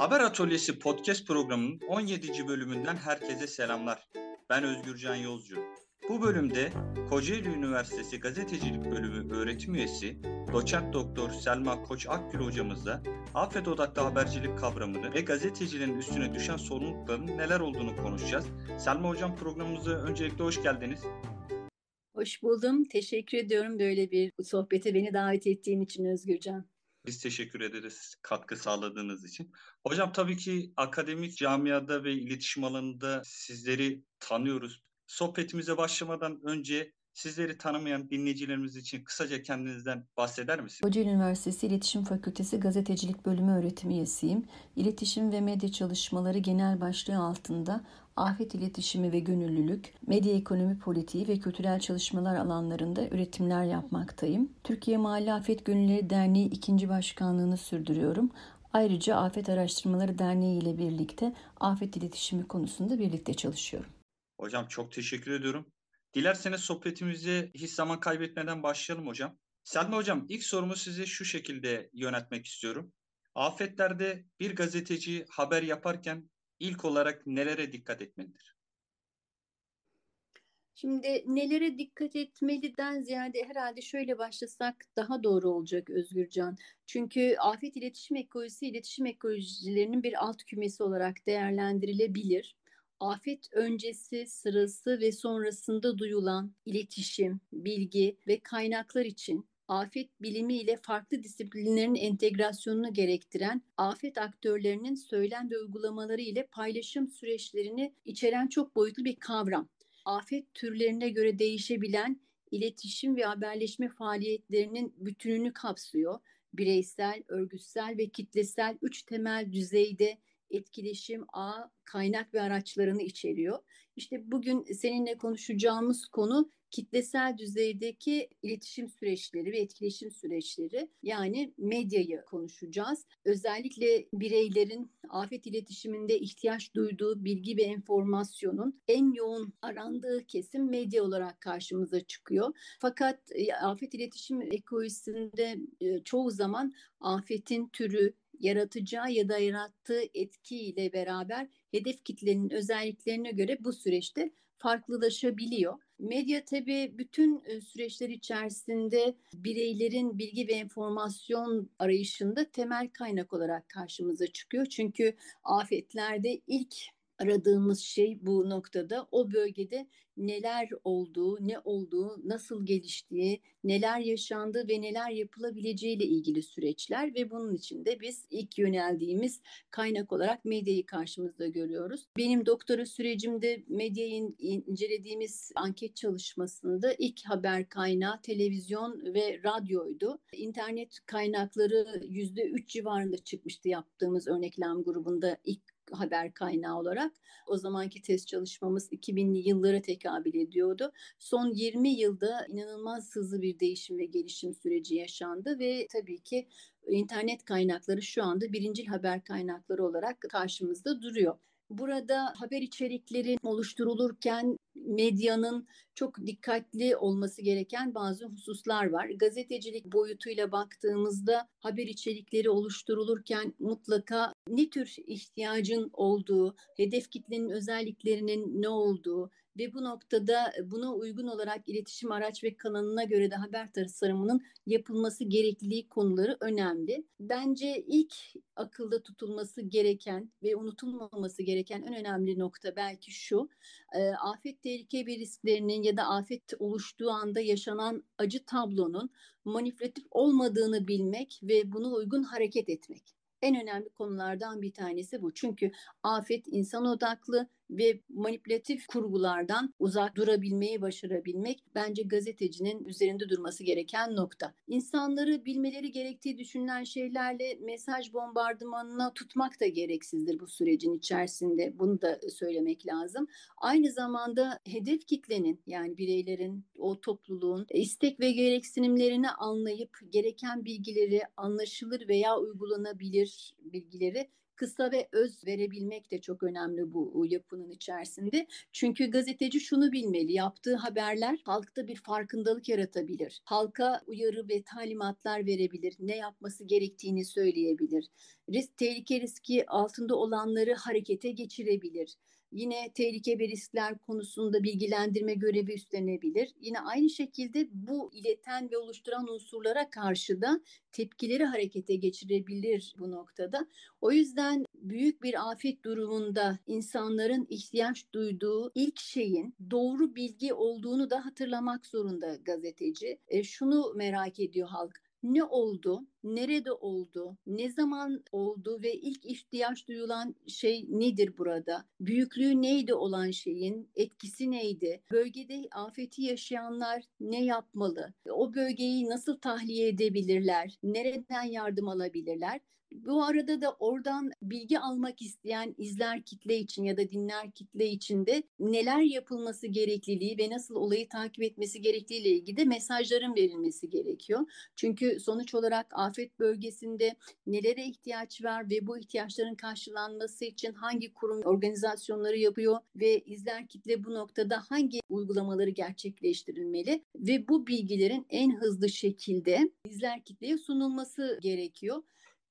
Haber Atölyesi podcast programının 17. bölümünden herkese selamlar. Ben Özgürcan Yolcu. Bu bölümde Kocaeli Üniversitesi Gazetecilik Bölümü öğretim üyesi Doçent Doktor Selma Koç Akgül hocamızla afet odaklı habercilik kavramını ve gazetecilerin üstüne düşen sorumlulukların neler olduğunu konuşacağız. Selma hocam programımıza öncelikle hoş geldiniz. Hoş buldum. Teşekkür ediyorum böyle bir sohbete beni davet ettiğin için Özgürcan. Biz teşekkür ederiz katkı sağladığınız için. Hocam tabii ki akademik camiada ve iletişim alanında sizleri tanıyoruz. Sohbetimize başlamadan önce sizleri tanımayan dinleyicilerimiz için kısaca kendinizden bahseder misiniz? Kocaeli Üniversitesi İletişim Fakültesi Gazetecilik Bölümü öğretim üyesiyim. İletişim ve medya çalışmaları genel başlığı altında afet iletişimi ve gönüllülük, medya ekonomi politiği ve kültürel çalışmalar alanlarında üretimler yapmaktayım. Türkiye Mahalle Afet Gönüllüleri Derneği ikinci başkanlığını sürdürüyorum. Ayrıca Afet Araştırmaları Derneği ile birlikte afet iletişimi konusunda birlikte çalışıyorum. Hocam çok teşekkür ediyorum. Dilerseniz sohbetimize hiç zaman kaybetmeden başlayalım hocam. Selma hocam ilk sorumu size şu şekilde yönetmek istiyorum. Afetlerde bir gazeteci haber yaparken ilk olarak nelere dikkat etmelidir? Şimdi nelere dikkat etmeliden ziyade herhalde şöyle başlasak daha doğru olacak Özgürcan. Çünkü afet iletişim ekolojisi iletişim ekolojilerinin bir alt kümesi olarak değerlendirilebilir afet öncesi, sırası ve sonrasında duyulan iletişim, bilgi ve kaynaklar için afet bilimi ile farklı disiplinlerin entegrasyonunu gerektiren afet aktörlerinin söylem ve uygulamaları ile paylaşım süreçlerini içeren çok boyutlu bir kavram. Afet türlerine göre değişebilen iletişim ve haberleşme faaliyetlerinin bütününü kapsıyor. Bireysel, örgütsel ve kitlesel üç temel düzeyde etkileşim, ağ, kaynak ve araçlarını içeriyor. İşte bugün seninle konuşacağımız konu kitlesel düzeydeki iletişim süreçleri ve etkileşim süreçleri yani medyayı konuşacağız. Özellikle bireylerin afet iletişiminde ihtiyaç duyduğu bilgi ve enformasyonun en yoğun arandığı kesim medya olarak karşımıza çıkıyor. Fakat e, afet iletişim ekolojisinde e, çoğu zaman afetin türü, yaratacağı ya da yarattığı etkiyle beraber hedef kitlenin özelliklerine göre bu süreçte farklılaşabiliyor. Medya tabii bütün e, süreçler içerisinde bireylerin bilgi ve enformasyon arayışında temel kaynak olarak karşımıza çıkıyor. Çünkü afetlerde ilk aradığımız şey bu noktada o bölgede neler olduğu, ne olduğu, nasıl geliştiği, neler yaşandığı ve neler yapılabileceği ile ilgili süreçler ve bunun için de biz ilk yöneldiğimiz kaynak olarak medyayı karşımızda görüyoruz. Benim doktora sürecimde medyayı incelediğimiz anket çalışmasında ilk haber kaynağı televizyon ve radyoydu. İnternet kaynakları yüzde üç civarında çıkmıştı yaptığımız örneklem grubunda ilk haber kaynağı olarak. O zamanki test çalışmamız 2000'li yıllara tekabül ediyordu. Son 20 yılda inanılmaz hızlı bir değişim ve gelişim süreci yaşandı ve tabii ki internet kaynakları şu anda birincil haber kaynakları olarak karşımızda duruyor. Burada haber içerikleri oluşturulurken medyanın çok dikkatli olması gereken bazı hususlar var. Gazetecilik boyutuyla baktığımızda haber içerikleri oluşturulurken mutlaka ne tür ihtiyacın olduğu, hedef kitlenin özelliklerinin ne olduğu, ve bu noktada e, buna uygun olarak iletişim araç ve kanalına göre de haber tasarımının yapılması gerekliliği konuları önemli. Bence ilk akılda tutulması gereken ve unutulmaması gereken en önemli nokta belki şu. E, afet tehlike ve risklerinin ya da afet oluştuğu anda yaşanan acı tablonun manipülatif olmadığını bilmek ve buna uygun hareket etmek. En önemli konulardan bir tanesi bu. Çünkü afet insan odaklı, ve manipülatif kurgulardan uzak durabilmeyi başarabilmek bence gazetecinin üzerinde durması gereken nokta. İnsanları bilmeleri gerektiği düşünülen şeylerle mesaj bombardımanına tutmak da gereksizdir bu sürecin içerisinde. Bunu da söylemek lazım. Aynı zamanda hedef kitlenin yani bireylerin, o topluluğun istek ve gereksinimlerini anlayıp gereken bilgileri anlaşılır veya uygulanabilir bilgileri kısa ve öz verebilmek de çok önemli bu yapının içerisinde. Çünkü gazeteci şunu bilmeli, yaptığı haberler halkta bir farkındalık yaratabilir. Halka uyarı ve talimatlar verebilir, ne yapması gerektiğini söyleyebilir. Risk, tehlike riski altında olanları harekete geçirebilir. Yine tehlike ve riskler konusunda bilgilendirme görevi üstlenebilir. Yine aynı şekilde bu ileten ve oluşturan unsurlara karşı da tepkileri harekete geçirebilir bu noktada. O yüzden büyük bir afet durumunda insanların ihtiyaç duyduğu ilk şeyin doğru bilgi olduğunu da hatırlamak zorunda gazeteci. E, şunu merak ediyor halk ne oldu, nerede oldu, ne zaman oldu ve ilk ihtiyaç duyulan şey nedir burada? Büyüklüğü neydi olan şeyin, etkisi neydi? Bölgede afeti yaşayanlar ne yapmalı? O bölgeyi nasıl tahliye edebilirler? Nereden yardım alabilirler? Bu arada da oradan bilgi almak isteyen izler kitle için ya da dinler kitle için de neler yapılması gerekliliği ve nasıl olayı takip etmesi gerektiği ile ilgili de mesajların verilmesi gerekiyor. Çünkü sonuç olarak afet bölgesinde nelere ihtiyaç var ve bu ihtiyaçların karşılanması için hangi kurum organizasyonları yapıyor ve izler kitle bu noktada hangi uygulamaları gerçekleştirilmeli ve bu bilgilerin en hızlı şekilde izler kitleye sunulması gerekiyor.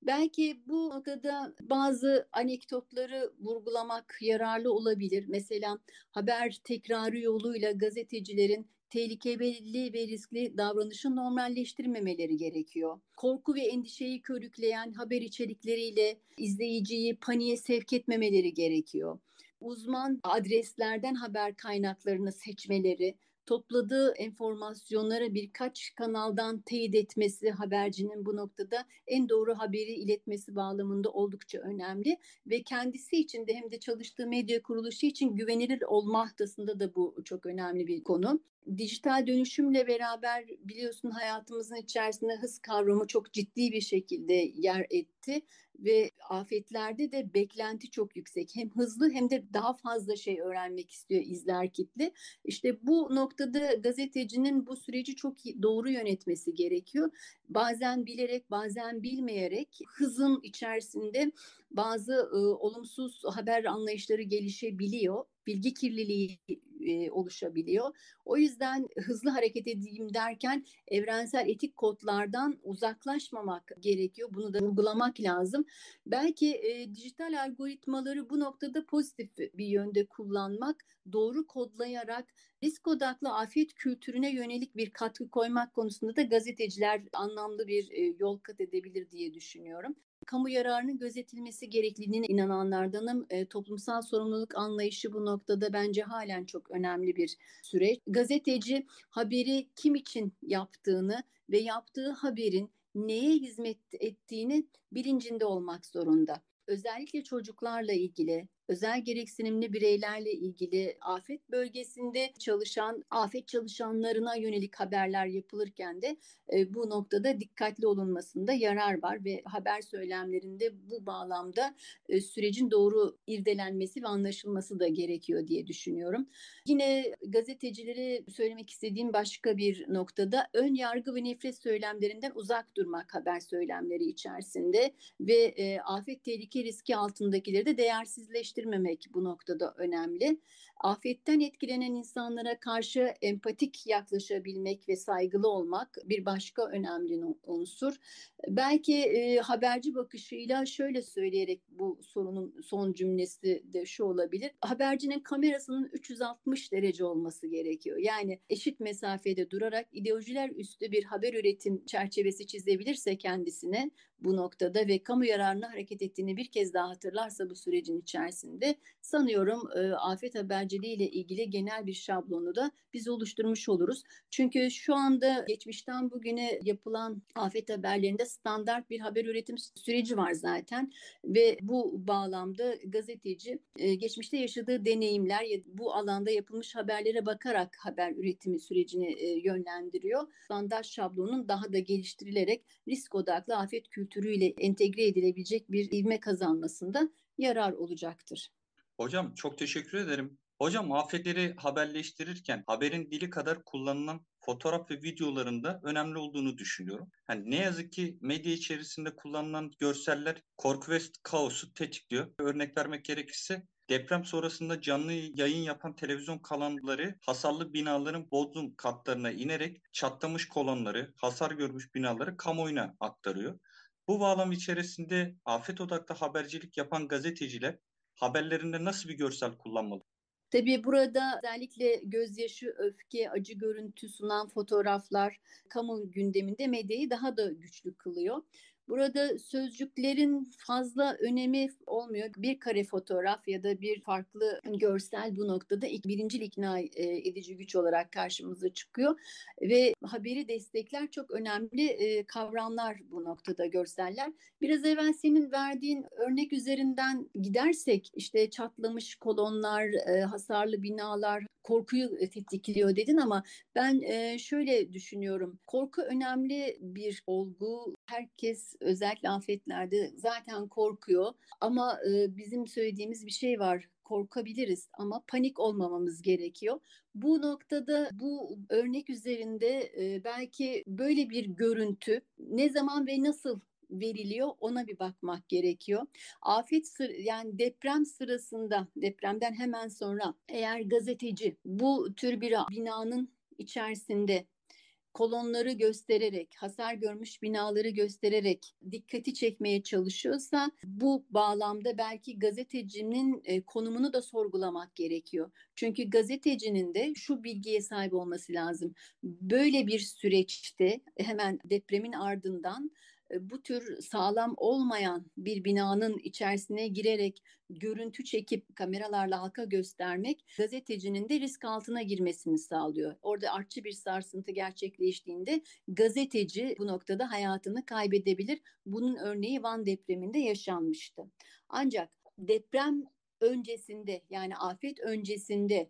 Belki bu noktada bazı anekdotları vurgulamak yararlı olabilir. Mesela haber tekrarı yoluyla gazetecilerin tehlikeli ve riskli davranışı normalleştirmemeleri gerekiyor. Korku ve endişeyi körükleyen haber içerikleriyle izleyiciyi paniğe sevk etmemeleri gerekiyor. Uzman adreslerden haber kaynaklarını seçmeleri, topladığı enformasyonları birkaç kanaldan teyit etmesi habercinin bu noktada en doğru haberi iletmesi bağlamında oldukça önemli ve kendisi için de hem de çalıştığı medya kuruluşu için güvenilir olma noktasında da bu çok önemli bir konu. Dijital dönüşümle beraber biliyorsun hayatımızın içerisinde hız kavramı çok ciddi bir şekilde yer etti ve afetlerde de beklenti çok yüksek. Hem hızlı hem de daha fazla şey öğrenmek istiyor izler kitle. İşte bu noktada gazetecinin bu süreci çok doğru yönetmesi gerekiyor. Bazen bilerek, bazen bilmeyerek hızın içerisinde bazı e, olumsuz haber anlayışları gelişebiliyor. Bilgi kirliliği e, oluşabiliyor. O yüzden hızlı hareket edeyim derken evrensel etik kodlardan uzaklaşmamak gerekiyor. Bunu da vurgulamak lazım. Belki e, dijital algoritmaları bu noktada pozitif bir yönde kullanmak, doğru kodlayarak risk odaklı afet kültürüne yönelik bir katkı koymak konusunda da gazeteciler anlamlı bir e, yol kat edebilir diye düşünüyorum kamu yararının gözetilmesi gerekliliğine inananlardanım. E, toplumsal sorumluluk anlayışı bu noktada bence halen çok önemli bir süreç. Gazeteci haberi kim için yaptığını ve yaptığı haberin neye hizmet ettiğini bilincinde olmak zorunda. Özellikle çocuklarla ilgili özel gereksinimli bireylerle ilgili afet bölgesinde çalışan afet çalışanlarına yönelik haberler yapılırken de e, bu noktada dikkatli olunmasında yarar var ve haber söylemlerinde bu bağlamda e, sürecin doğru irdelenmesi ve anlaşılması da gerekiyor diye düşünüyorum. Yine gazetecilere söylemek istediğim başka bir noktada ön yargı ve nefret söylemlerinden uzak durmak haber söylemleri içerisinde ve e, afet tehlike riski altındakileri de değersizleştirmek geliştirmemek bu noktada önemli. Afetten etkilenen insanlara karşı empatik yaklaşabilmek ve saygılı olmak bir başka önemli unsur. Belki e, haberci bakışıyla şöyle söyleyerek bu sorunun son cümlesi de şu olabilir. Habercinin kamerasının 360 derece olması gerekiyor. Yani eşit mesafede durarak ideolojiler üstü bir haber üretim çerçevesi çizebilirse kendisine bu noktada ve kamu yararına hareket ettiğini bir kez daha hatırlarsa bu sürecin içerisinde sanıyorum e, afet haberciliği ile ilgili genel bir şablonu da biz oluşturmuş oluruz. Çünkü şu anda geçmişten bugüne yapılan afet haberlerinde standart bir haber üretim süreci var zaten ve bu bağlamda gazeteci e, geçmişte yaşadığı deneyimler ya bu alanda yapılmış haberlere bakarak haber üretimi sürecini e, yönlendiriyor. Standart şablonun daha da geliştirilerek risk odaklı afet kültürüyle entegre edilebilecek bir ivme kazanmasında yarar olacaktır. Hocam çok teşekkür ederim. Hocam afetleri haberleştirirken haberin dili kadar kullanılan fotoğraf ve videolarında önemli olduğunu düşünüyorum. Yani ne yazık ki medya içerisinde kullanılan görseller korku ve kaosu tetikliyor. Örnek vermek gerekirse Deprem sonrasında canlı yayın yapan televizyon kanalları hasarlı binaların bodrum katlarına inerek çatlamış kolonları, hasar görmüş binaları kamuoyuna aktarıyor. Bu bağlam içerisinde afet odaklı habercilik yapan gazeteciler haberlerinde nasıl bir görsel kullanmalı? Tabii burada özellikle gözyaşı, öfke, acı görüntü sunan fotoğraflar kamu gündeminde medyayı daha da güçlü kılıyor. Burada sözcüklerin fazla önemi olmuyor. Bir kare fotoğraf ya da bir farklı görsel bu noktada ilk birincil ikna e, edici güç olarak karşımıza çıkıyor. Ve haberi destekler çok önemli e, kavramlar bu noktada görseller. Biraz evvel senin verdiğin örnek üzerinden gidersek işte çatlamış kolonlar, e, hasarlı binalar, korkuyu tetikliyor dedin ama ben şöyle düşünüyorum. Korku önemli bir olgu. Herkes özellikle afetlerde zaten korkuyor ama bizim söylediğimiz bir şey var korkabiliriz ama panik olmamamız gerekiyor. Bu noktada bu örnek üzerinde belki böyle bir görüntü ne zaman ve nasıl veriliyor ona bir bakmak gerekiyor. Afet sır yani deprem sırasında depremden hemen sonra eğer gazeteci bu tür bir binanın içerisinde kolonları göstererek, hasar görmüş binaları göstererek dikkati çekmeye çalışıyorsa bu bağlamda belki gazetecinin e, konumunu da sorgulamak gerekiyor. Çünkü gazetecinin de şu bilgiye sahip olması lazım. Böyle bir süreçte hemen depremin ardından bu tür sağlam olmayan bir binanın içerisine girerek görüntü çekip kameralarla halka göstermek gazetecinin de risk altına girmesini sağlıyor. Orada artçı bir sarsıntı gerçekleştiğinde gazeteci bu noktada hayatını kaybedebilir. Bunun örneği Van depreminde yaşanmıştı. Ancak deprem öncesinde yani afet öncesinde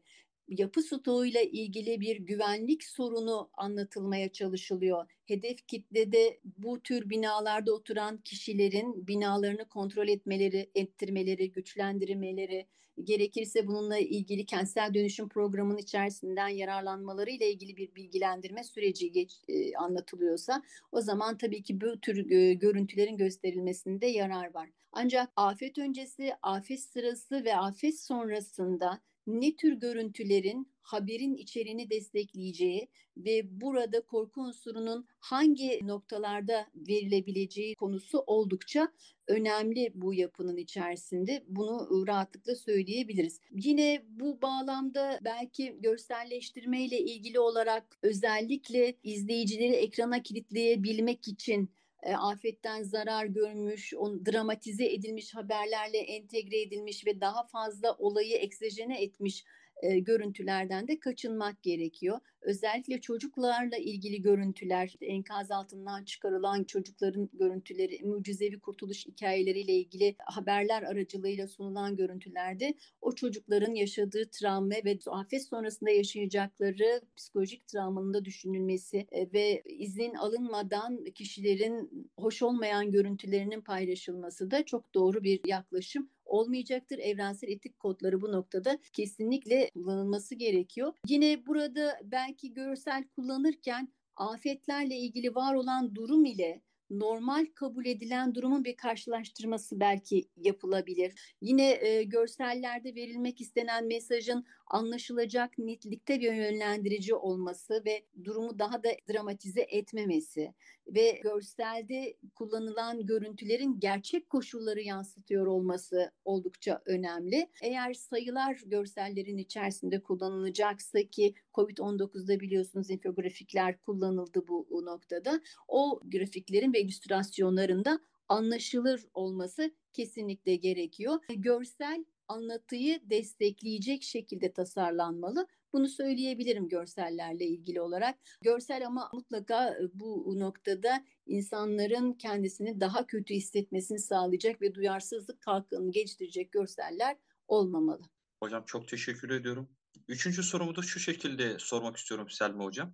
yapı stoğuyla ilgili bir güvenlik sorunu anlatılmaya çalışılıyor. Hedef kitlede bu tür binalarda oturan kişilerin binalarını kontrol etmeleri, ettirmeleri, güçlendirmeleri, gerekirse bununla ilgili kentsel dönüşüm programının içerisinden yararlanmaları ile ilgili bir bilgilendirme süreci geç, e, anlatılıyorsa o zaman tabii ki bu tür e, görüntülerin gösterilmesinde yarar var. Ancak afet öncesi, afet sırası ve afet sonrasında ne tür görüntülerin haberin içeriğini destekleyeceği ve burada korku unsurunun hangi noktalarda verilebileceği konusu oldukça önemli bu yapının içerisinde. Bunu rahatlıkla söyleyebiliriz. Yine bu bağlamda belki görselleştirme ile ilgili olarak özellikle izleyicileri ekrana kilitleyebilmek için e, afetten zarar görmüş, on, dramatize edilmiş haberlerle entegre edilmiş ve daha fazla olayı eksejene etmiş e, görüntülerden de kaçınmak gerekiyor. Özellikle çocuklarla ilgili görüntüler, enkaz altından çıkarılan çocukların görüntüleri, mucizevi kurtuluş hikayeleriyle ilgili haberler aracılığıyla sunulan görüntülerde o çocukların yaşadığı travma ve afet sonrasında yaşayacakları psikolojik travmanın da düşünülmesi ve izin alınmadan kişilerin hoş olmayan görüntülerinin paylaşılması da çok doğru bir yaklaşım olmayacaktır. Evrensel etik kodları bu noktada kesinlikle kullanılması gerekiyor. Yine burada belki görsel kullanırken afetlerle ilgili var olan durum ile normal kabul edilen durumun bir karşılaştırması belki yapılabilir. Yine e, görsellerde verilmek istenen mesajın anlaşılacak nitelikte bir yönlendirici olması ve durumu daha da dramatize etmemesi ve görselde kullanılan görüntülerin gerçek koşulları yansıtıyor olması oldukça önemli. Eğer sayılar görsellerin içerisinde kullanılacaksa ki COVID-19'da biliyorsunuz infografikler kullanıldı bu noktada. O grafiklerin ve illüstrasyonlarında anlaşılır olması kesinlikle gerekiyor. Görsel anlatıyı destekleyecek şekilde tasarlanmalı. Bunu söyleyebilirim görsellerle ilgili olarak. Görsel ama mutlaka e, bu noktada insanların kendisini daha kötü hissetmesini sağlayacak ve duyarsızlık kalkını geliştirecek görseller olmamalı. Hocam çok teşekkür ediyorum. Üçüncü sorumu da şu şekilde sormak istiyorum Selma Hocam.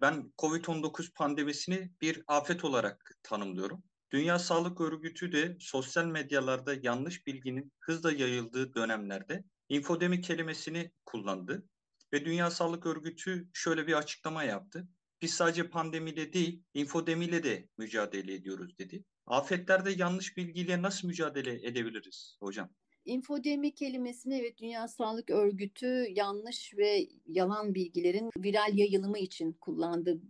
Ben COVID-19 pandemisini bir afet olarak tanımlıyorum. Dünya Sağlık Örgütü de sosyal medyalarda yanlış bilginin hızla yayıldığı dönemlerde infodemi kelimesini kullandı ve Dünya Sağlık Örgütü şöyle bir açıklama yaptı. Biz sadece pandemiyle değil, infodemiyle de mücadele ediyoruz dedi. Afetlerde yanlış bilgiyle nasıl mücadele edebiliriz hocam? İnfodemi kelimesini evet Dünya Sağlık Örgütü yanlış ve yalan bilgilerin viral yayılımı için kullandığı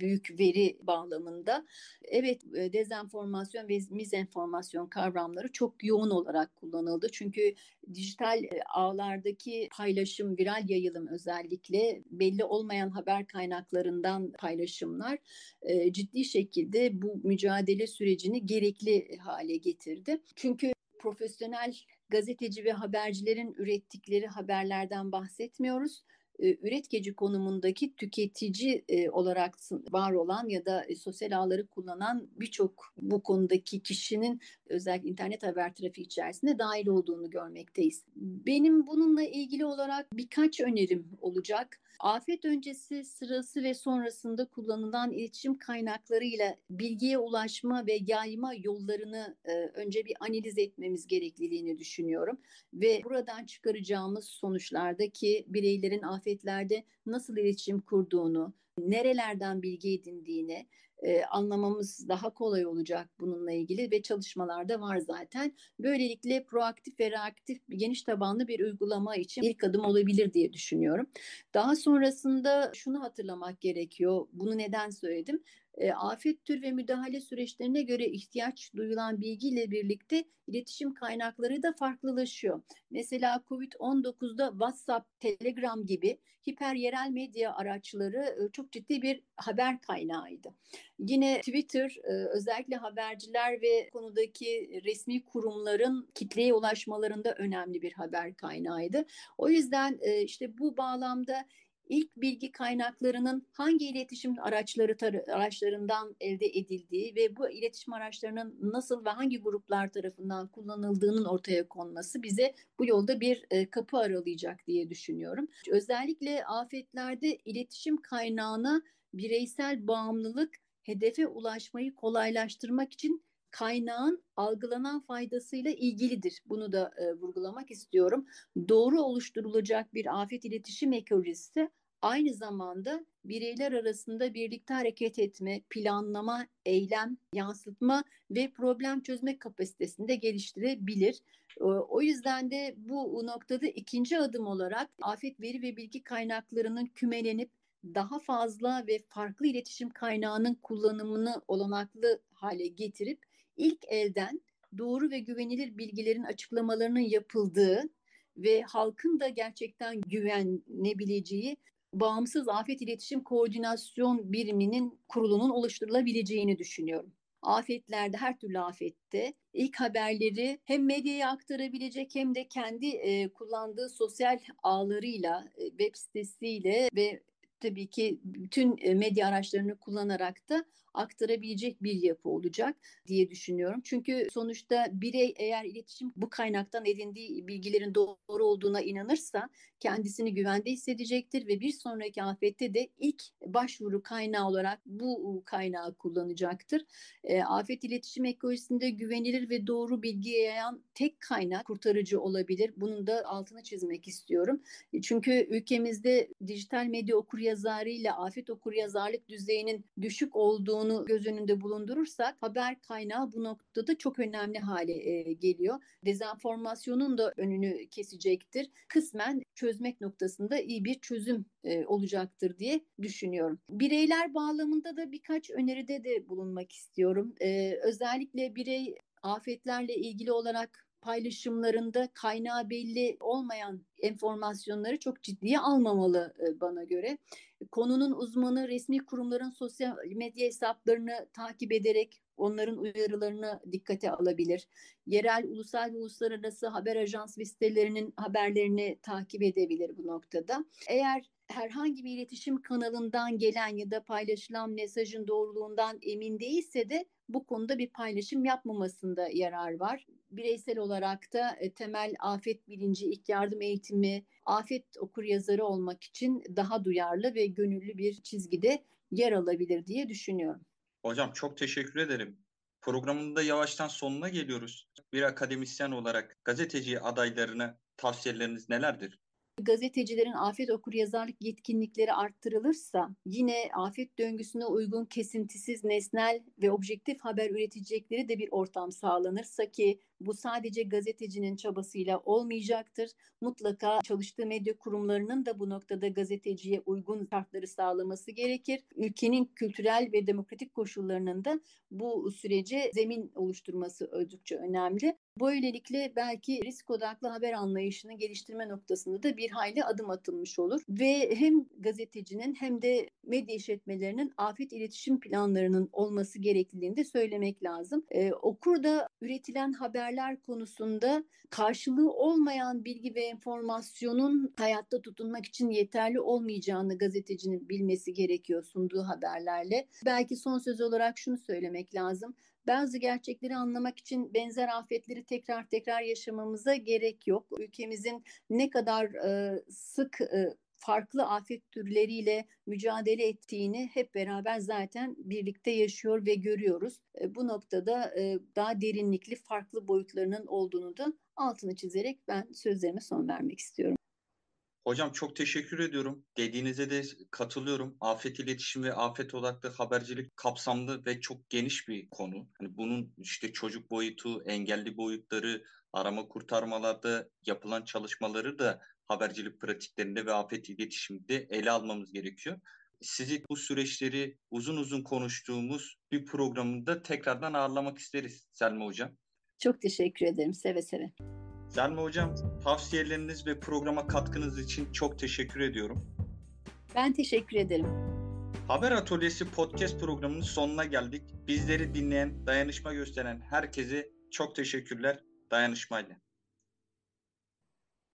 büyük veri bağlamında. Evet e, dezenformasyon ve mizenformasyon kavramları çok yoğun olarak kullanıldı. Çünkü dijital e, ağlardaki paylaşım, viral yayılım özellikle belli olmayan haber kaynaklarından paylaşımlar e, ciddi şekilde bu mücadele sürecini gerekli hale getirdi. Çünkü profesyonel gazeteci ve habercilerin ürettikleri haberlerden bahsetmiyoruz. Üretkeci konumundaki tüketici olarak var olan ya da sosyal ağları kullanan birçok bu konudaki kişinin özellikle internet haber trafiği içerisinde dahil olduğunu görmekteyiz. Benim bununla ilgili olarak birkaç önerim olacak. Afet öncesi, sırası ve sonrasında kullanılan iletişim kaynaklarıyla bilgiye ulaşma ve yayma yollarını e, önce bir analiz etmemiz gerekliliğini düşünüyorum. Ve buradan çıkaracağımız sonuçlardaki bireylerin afetlerde nasıl iletişim kurduğunu, nerelerden bilgi edindiğini e, anlamamız daha kolay olacak bununla ilgili ve çalışmalarda var zaten. Böylelikle proaktif ve reaktif geniş tabanlı bir uygulama için ilk adım olabilir diye düşünüyorum. Daha sonrasında şunu hatırlamak gerekiyor. Bunu neden söyledim? E, afet tür ve müdahale süreçlerine göre ihtiyaç duyulan bilgiyle birlikte iletişim kaynakları da farklılaşıyor. Mesela COVID-19'da WhatsApp, Telegram gibi hiper yerel medya araçları e, çok ciddi bir haber kaynağıydı. Yine Twitter e, özellikle haberciler ve konudaki resmi kurumların kitleye ulaşmalarında önemli bir haber kaynağıydı. O yüzden e, işte bu bağlamda ilk bilgi kaynaklarının hangi iletişim araçları araçlarından elde edildiği ve bu iletişim araçlarının nasıl ve hangi gruplar tarafından kullanıldığının ortaya konması bize bu yolda bir e, kapı aralayacak diye düşünüyorum. Özellikle afetlerde iletişim kaynağına bireysel bağımlılık hedefe ulaşmayı kolaylaştırmak için kaynağın algılanan faydasıyla ilgilidir. Bunu da e, vurgulamak istiyorum. Doğru oluşturulacak bir afet iletişim ekolojisi aynı zamanda bireyler arasında birlikte hareket etme, planlama, eylem, yansıtma ve problem çözme kapasitesini de geliştirebilir. O yüzden de bu noktada ikinci adım olarak afet veri ve bilgi kaynaklarının kümelenip daha fazla ve farklı iletişim kaynağının kullanımını olanaklı hale getirip ilk elden doğru ve güvenilir bilgilerin açıklamalarının yapıldığı ve halkın da gerçekten güvenebileceği bağımsız afet iletişim koordinasyon biriminin kurulunun oluşturulabileceğini düşünüyorum. Afetlerde her türlü afette ilk haberleri hem medyaya aktarabilecek hem de kendi e, kullandığı sosyal ağlarıyla, e, web sitesiyle ve tabii ki bütün e, medya araçlarını kullanarak da aktarabilecek bir yapı olacak diye düşünüyorum. Çünkü sonuçta birey eğer iletişim bu kaynaktan edindiği bilgilerin doğru olduğuna inanırsa kendisini güvende hissedecektir ve bir sonraki afette de ilk başvuru kaynağı olarak bu kaynağı kullanacaktır. E, afet iletişim ekolojisinde güvenilir ve doğru bilgi yayan tek kaynak kurtarıcı olabilir. Bunun da altını çizmek istiyorum. E, çünkü ülkemizde dijital medya okuryazarıyla afet okuryazarlık düzeyinin düşük olduğunu onu göz önünde bulundurursak haber kaynağı bu noktada çok önemli hale e, geliyor. Dezenformasyonun da önünü kesecektir. Kısmen çözmek noktasında iyi bir çözüm e, olacaktır diye düşünüyorum. Bireyler bağlamında da birkaç öneride de bulunmak istiyorum. E, özellikle birey afetlerle ilgili olarak paylaşımlarında kaynağı belli olmayan enformasyonları çok ciddiye almamalı e, bana göre. Konunun uzmanı resmi kurumların sosyal medya hesaplarını takip ederek onların uyarılarını dikkate alabilir. Yerel, ulusal ve uluslararası haber ajans ve sitelerinin haberlerini takip edebilir bu noktada. Eğer herhangi bir iletişim kanalından gelen ya da paylaşılan mesajın doğruluğundan emin değilse de bu konuda bir paylaşım yapmamasında yarar var. Bireysel olarak da e, temel afet bilinci, ilk yardım eğitimi, afet okur yazarı olmak için daha duyarlı ve gönüllü bir çizgide yer alabilir diye düşünüyorum. Hocam çok teşekkür ederim. Programında yavaştan sonuna geliyoruz. Bir akademisyen olarak gazeteci adaylarına tavsiyeleriniz nelerdir? Gazetecilerin afet okuryazarlık yetkinlikleri arttırılırsa yine afet döngüsüne uygun kesintisiz, nesnel ve objektif haber üretecekleri de bir ortam sağlanırsa ki bu sadece gazetecinin çabasıyla olmayacaktır. Mutlaka çalıştığı medya kurumlarının da bu noktada gazeteciye uygun şartları sağlaması gerekir. Ülkenin kültürel ve demokratik koşullarının da bu sürece zemin oluşturması oldukça önemli. Böylelikle belki risk odaklı haber anlayışını geliştirme noktasında da bir hayli adım atılmış olur. Ve hem gazetecinin hem de medya işletmelerinin afet iletişim planlarının olması gerekliliğini de söylemek lazım. Ee, okurda üretilen haberler konusunda karşılığı olmayan bilgi ve enformasyonun hayatta tutunmak için yeterli olmayacağını gazetecinin bilmesi gerekiyor sunduğu haberlerle. Belki son söz olarak şunu söylemek lazım bazı gerçekleri anlamak için benzer afetleri tekrar tekrar yaşamamıza gerek yok. Ülkemizin ne kadar e, sık e, farklı afet türleriyle mücadele ettiğini hep beraber zaten birlikte yaşıyor ve görüyoruz. E, bu noktada e, daha derinlikli farklı boyutlarının olduğunu da altını çizerek ben sözlerime son vermek istiyorum. Hocam çok teşekkür ediyorum. Dediğinize de katılıyorum. Afet iletişim ve afet odaklı habercilik kapsamlı ve çok geniş bir konu. Hani bunun işte çocuk boyutu, engelli boyutları, arama kurtarmalarda yapılan çalışmaları da habercilik pratiklerinde ve afet iletişiminde ele almamız gerekiyor. Sizi bu süreçleri uzun uzun konuştuğumuz bir programında tekrardan ağırlamak isteriz Selma Hocam. Çok teşekkür ederim. Seve seve. Selma Hocam, tavsiyeleriniz ve programa katkınız için çok teşekkür ediyorum. Ben teşekkür ederim. Haber Atölyesi podcast programının sonuna geldik. Bizleri dinleyen, dayanışma gösteren herkese çok teşekkürler. Dayanışmayla.